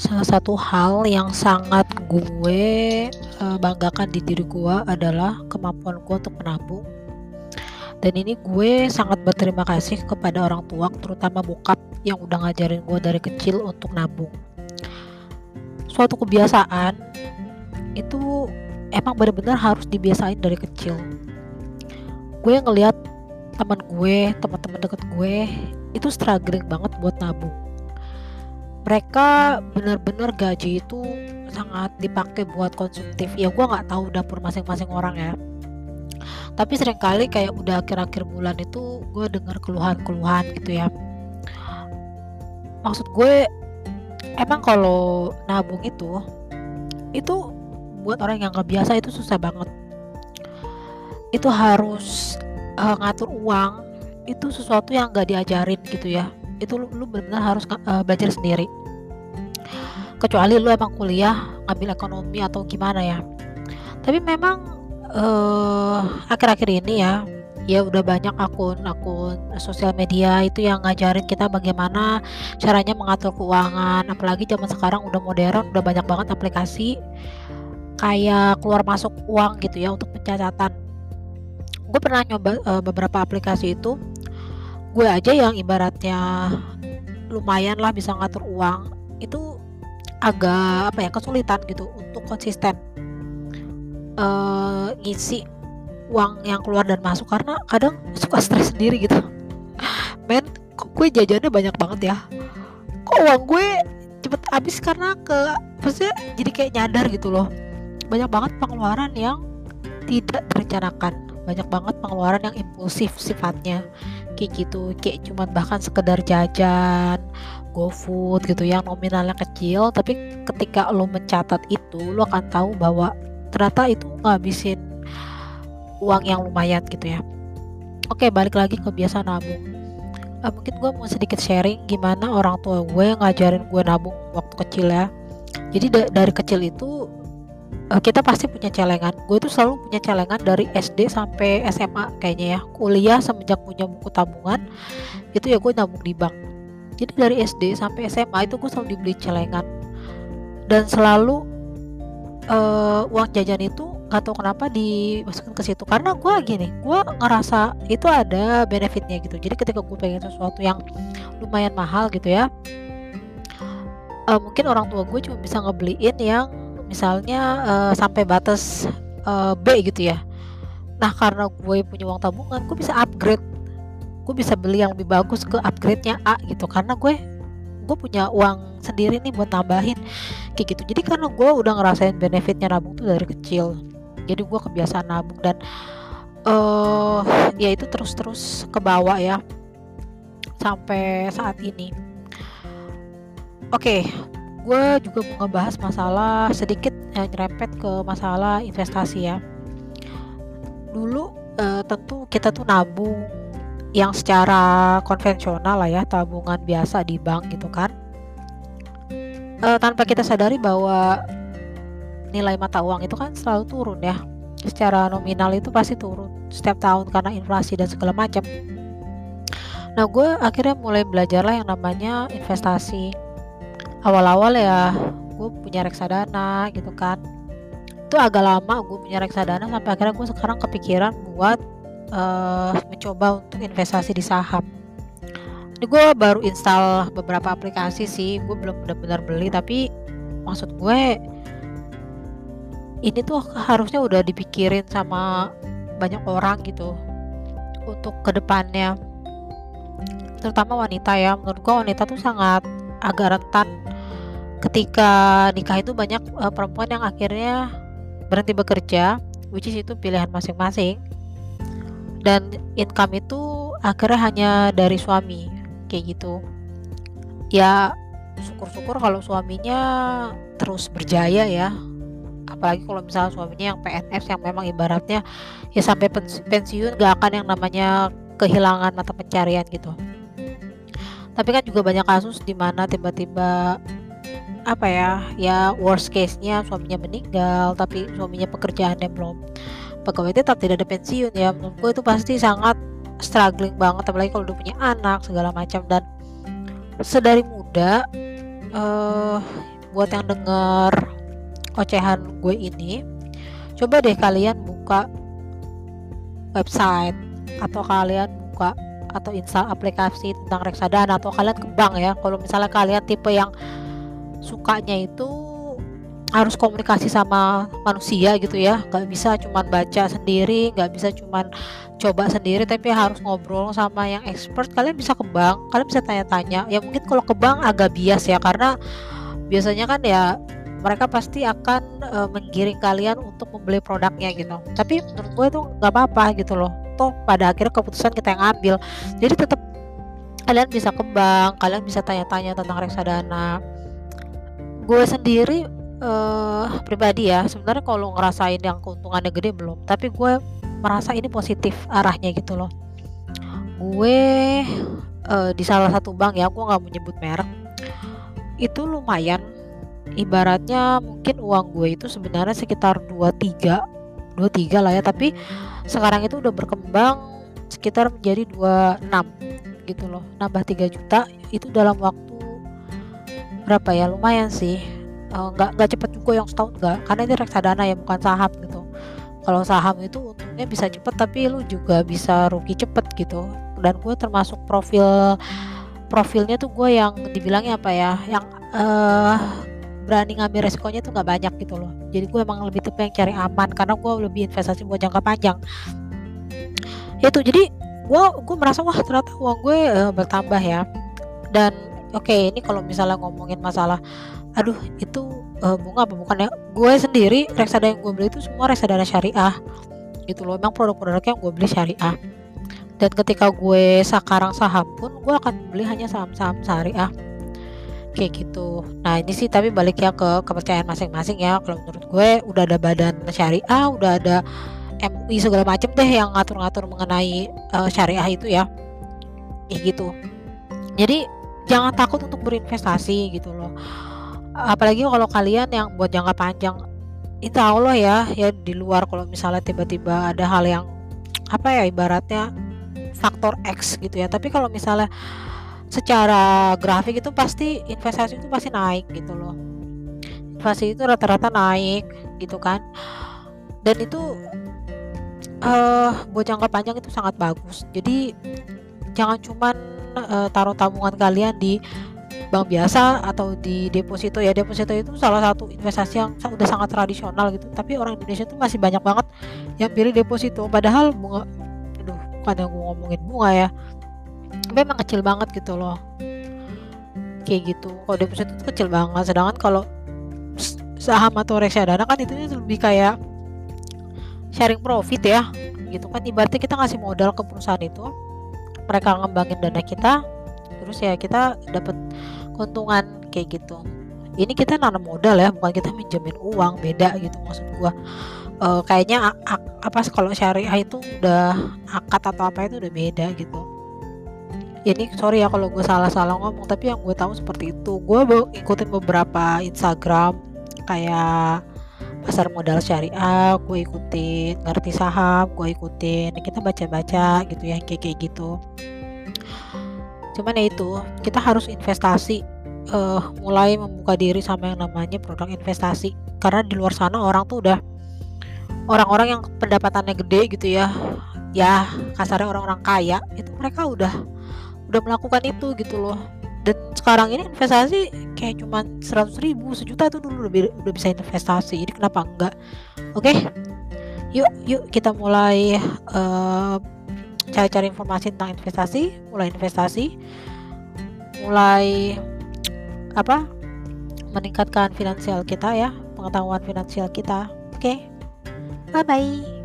Salah satu hal yang sangat gue uh, banggakan di diri gue adalah kemampuan gue untuk menabung. Dan ini gue sangat berterima kasih kepada orang tua, terutama bokap yang udah ngajarin gue dari kecil untuk nabung. Suatu kebiasaan itu emang benar-benar harus dibiasain dari kecil. Gue ngeliat teman gue, teman-teman deket gue itu struggling banget buat nabung mereka benar-benar gaji itu sangat dipakai buat konsumtif. Ya gue nggak tahu dapur masing-masing orang ya. Tapi sering kali kayak udah akhir-akhir bulan itu gue dengar keluhan-keluhan gitu ya. Maksud gue emang kalau nabung itu itu buat orang yang nggak biasa itu susah banget. Itu harus uh, ngatur uang itu sesuatu yang nggak diajarin gitu ya itu lu, lu benar-benar harus uh, belajar sendiri. Kecuali lu emang kuliah ngambil ekonomi atau gimana ya. Tapi memang uh, akhir-akhir ini ya ya udah banyak akun-akun sosial media itu yang ngajarin kita bagaimana caranya mengatur keuangan. Apalagi zaman sekarang udah modern udah banyak banget aplikasi kayak keluar masuk uang gitu ya untuk pencatatan. Gue pernah nyoba uh, beberapa aplikasi itu gue aja yang ibaratnya lumayan lah bisa ngatur uang itu agak apa ya kesulitan gitu untuk konsisten uh, ngisi uang yang keluar dan masuk. Karena kadang suka stres sendiri gitu. Men kok gue jajannya banyak banget ya? Kok uang gue cepet habis karena ke maksudnya jadi kayak nyadar gitu loh. Banyak banget pengeluaran yang tidak direncanakan banyak banget pengeluaran yang impulsif sifatnya kayak gitu. Kayak cuman bahkan sekedar jajan GoFood gitu yang nominalnya kecil. Tapi ketika lo mencatat itu lo akan tahu bahwa ternyata itu ngabisin uang yang lumayan gitu ya. Oke balik lagi ke biasa nabung. Uh, mungkin gue mau sedikit sharing gimana orang tua gue ngajarin gue nabung waktu kecil ya. Jadi da dari kecil itu uh, kita pasti punya celengan. Gue tuh selalu punya celengan dari SD sampai SMA kayaknya ya. Kuliah semenjak punya buku tabungan itu ya gue nabung di bank. Jadi dari SD sampai SMA itu gue selalu dibeli celengan. Dan selalu uh, uang jajan itu gak tau kenapa dimasukkan ke situ. Karena gue gini gue ngerasa itu ada benefitnya gitu. Jadi ketika gue pengen sesuatu yang lumayan mahal gitu ya uh, mungkin orang tua gue cuma bisa ngebeliin yang misalnya uh, sampai batas uh, B gitu ya. Nah karena gue punya uang tabungan gue bisa upgrade. Gue bisa beli yang lebih bagus ke upgrade-nya A gitu. Karena gue gue punya uang sendiri nih buat tambahin. Kayak gitu. Jadi karena gue udah ngerasain benefitnya nabung tuh dari kecil. Jadi gue kebiasaan nabung dan uh, ya itu terus-terus ke bawah ya. Sampai saat ini. Oke okay, gue juga mau ngebahas masalah sedikit eh, nyerempet ke masalah investasi ya. Dulu eh, tentu kita tuh nabung yang secara konvensional lah ya tabungan biasa di bank gitu kan. Eh, tanpa kita sadari bahwa nilai mata uang itu kan selalu turun ya. Secara nominal itu pasti turun setiap tahun karena inflasi dan segala macam. Nah gue akhirnya mulai belajar lah yang namanya investasi awal-awal ya gue punya reksadana gitu kan. Itu agak lama gue punya reksadana sampai akhirnya gue sekarang kepikiran buat uh, mencoba untuk investasi di saham. Ini gue baru install beberapa aplikasi sih gue belum benar-benar beli tapi maksud gue ini tuh harusnya udah dipikirin sama banyak orang gitu untuk ke depannya terutama wanita ya menurut gue wanita tuh sangat agak rentan. Ketika nikah itu banyak uh, perempuan yang akhirnya berhenti bekerja which is itu pilihan masing-masing. Dan income itu akhirnya hanya dari suami kayak gitu. Ya syukur-syukur kalau suaminya terus berjaya ya. Apalagi kalau misalnya suaminya yang PNS yang memang ibaratnya ya sampai pensiun gak akan yang namanya kehilangan mata pencarian gitu tapi kan juga banyak kasus di mana tiba-tiba apa ya ya worst case nya suaminya meninggal tapi suaminya pekerjaannya belum pegawai tetap tidak ada pensiun ya. Menurut gue itu pasti sangat struggling banget apalagi kalau udah punya anak segala macam. Dan sedari muda uh, buat yang denger ocehan gue ini coba deh kalian buka website atau kalian buka atau install aplikasi tentang reksadana atau kalian ke bank ya. Kalau misalnya kalian tipe yang sukanya itu harus komunikasi sama manusia gitu ya. Nggak bisa cuman baca sendiri nggak bisa cuman coba sendiri tapi harus ngobrol sama yang expert. Kalian bisa ke bank kalian bisa tanya-tanya. Ya mungkin kalau ke bank agak bias ya karena biasanya kan ya mereka pasti akan uh, menggiring kalian untuk membeli produknya gitu. Tapi menurut gue itu nggak apa-apa gitu loh toh pada akhirnya keputusan kita yang ambil. Jadi tetap kalian bisa ke bank kalian bisa tanya-tanya tentang reksadana. Gue sendiri uh, pribadi ya sebenarnya kalau ngerasain yang keuntungannya gede belum tapi gue merasa ini positif arahnya gitu loh. Gue uh, di salah satu bank ya gue nggak mau nyebut merek itu lumayan. Ibaratnya mungkin uang gue itu sebenarnya sekitar 23 23 lah ya tapi sekarang itu udah berkembang sekitar menjadi 26 gitu loh. Nambah 3 juta itu dalam waktu berapa ya? Lumayan sih. Eh, nggak uh, nggak cepet juga yang setahun nggak. Karena ini reksadana ya bukan saham gitu. Kalau saham itu untungnya bisa cepet tapi lu juga bisa rugi cepet gitu. Dan gue termasuk profil profilnya tuh gue yang dibilangnya apa ya? Yang uh, berani ngambil resikonya tuh nggak banyak gitu loh. Jadi gue emang lebih tipe yang cari aman karena gue lebih investasi buat jangka panjang. Itu jadi gue gue merasa wah ternyata uang gue uh, bertambah ya. Dan oke okay, ini kalau misalnya ngomongin masalah aduh itu uh, bunga apa bukan ya? Gue sendiri reksadana yang gue beli itu semua reksadana syariah. Gitu loh emang produk-produknya yang gue beli syariah. Dan ketika gue sekarang saham pun gue akan beli hanya saham-saham syariah kayak gitu. Nah ini sih tapi balik ya ke kepercayaan masing-masing ya. Kalau menurut gue udah ada badan syariah udah ada MUI segala macem deh yang ngatur-ngatur mengenai uh, syariah itu ya. Kayak gitu. Jadi jangan takut untuk berinvestasi gitu loh. Apalagi kalau kalian yang buat jangka panjang insya Allah ya ya di luar kalau misalnya tiba-tiba ada hal yang apa ya ibaratnya faktor X gitu ya. Tapi kalau misalnya secara grafik itu pasti investasi itu pasti naik gitu loh. Investasi itu rata-rata naik gitu kan. Dan itu uh, buat jangka panjang itu sangat bagus. Jadi jangan cuman uh, taruh tabungan kalian di bank biasa atau di deposito ya. Deposito itu salah satu investasi yang udah sangat tradisional gitu. Tapi orang Indonesia tuh masih banyak banget yang pilih deposito. Padahal bunga aduh bukan yang gue ngomongin bunga ya memang kecil banget gitu loh. Kayak gitu. Kalau deposito itu kecil banget. Sedangkan kalau saham atau reksadana kan itu lebih kayak sharing profit ya. Gitu kan. Ibaratnya kita ngasih modal ke perusahaan itu. Mereka ngembangin dana kita. Terus ya kita dapat keuntungan kayak gitu. Ini kita nanam modal ya. Bukan kita minjemin uang. Beda gitu maksud gua. Uh, kayaknya apa kalau syariah itu udah akad atau apa itu udah beda gitu ini sorry ya kalau gue salah-salah ngomong tapi yang gue tahu seperti itu. Gue ikutin beberapa Instagram kayak pasar modal syariah gue ikutin ngerti saham gue ikutin kita baca-baca gitu ya kayak kayak gitu. Cuman ya itu kita harus investasi uh, mulai membuka diri sama yang namanya produk investasi. Karena di luar sana orang tuh udah orang-orang yang pendapatannya gede gitu ya ya kasarnya orang-orang kaya itu mereka udah udah melakukan itu gitu loh dan sekarang ini investasi kayak cuman 100 ribu sejuta itu dulu udah, udah bisa investasi jadi kenapa enggak oke okay? yuk yuk kita mulai uh, cari-cari informasi tentang investasi mulai investasi mulai apa meningkatkan finansial kita ya pengetahuan finansial kita oke okay? bye bye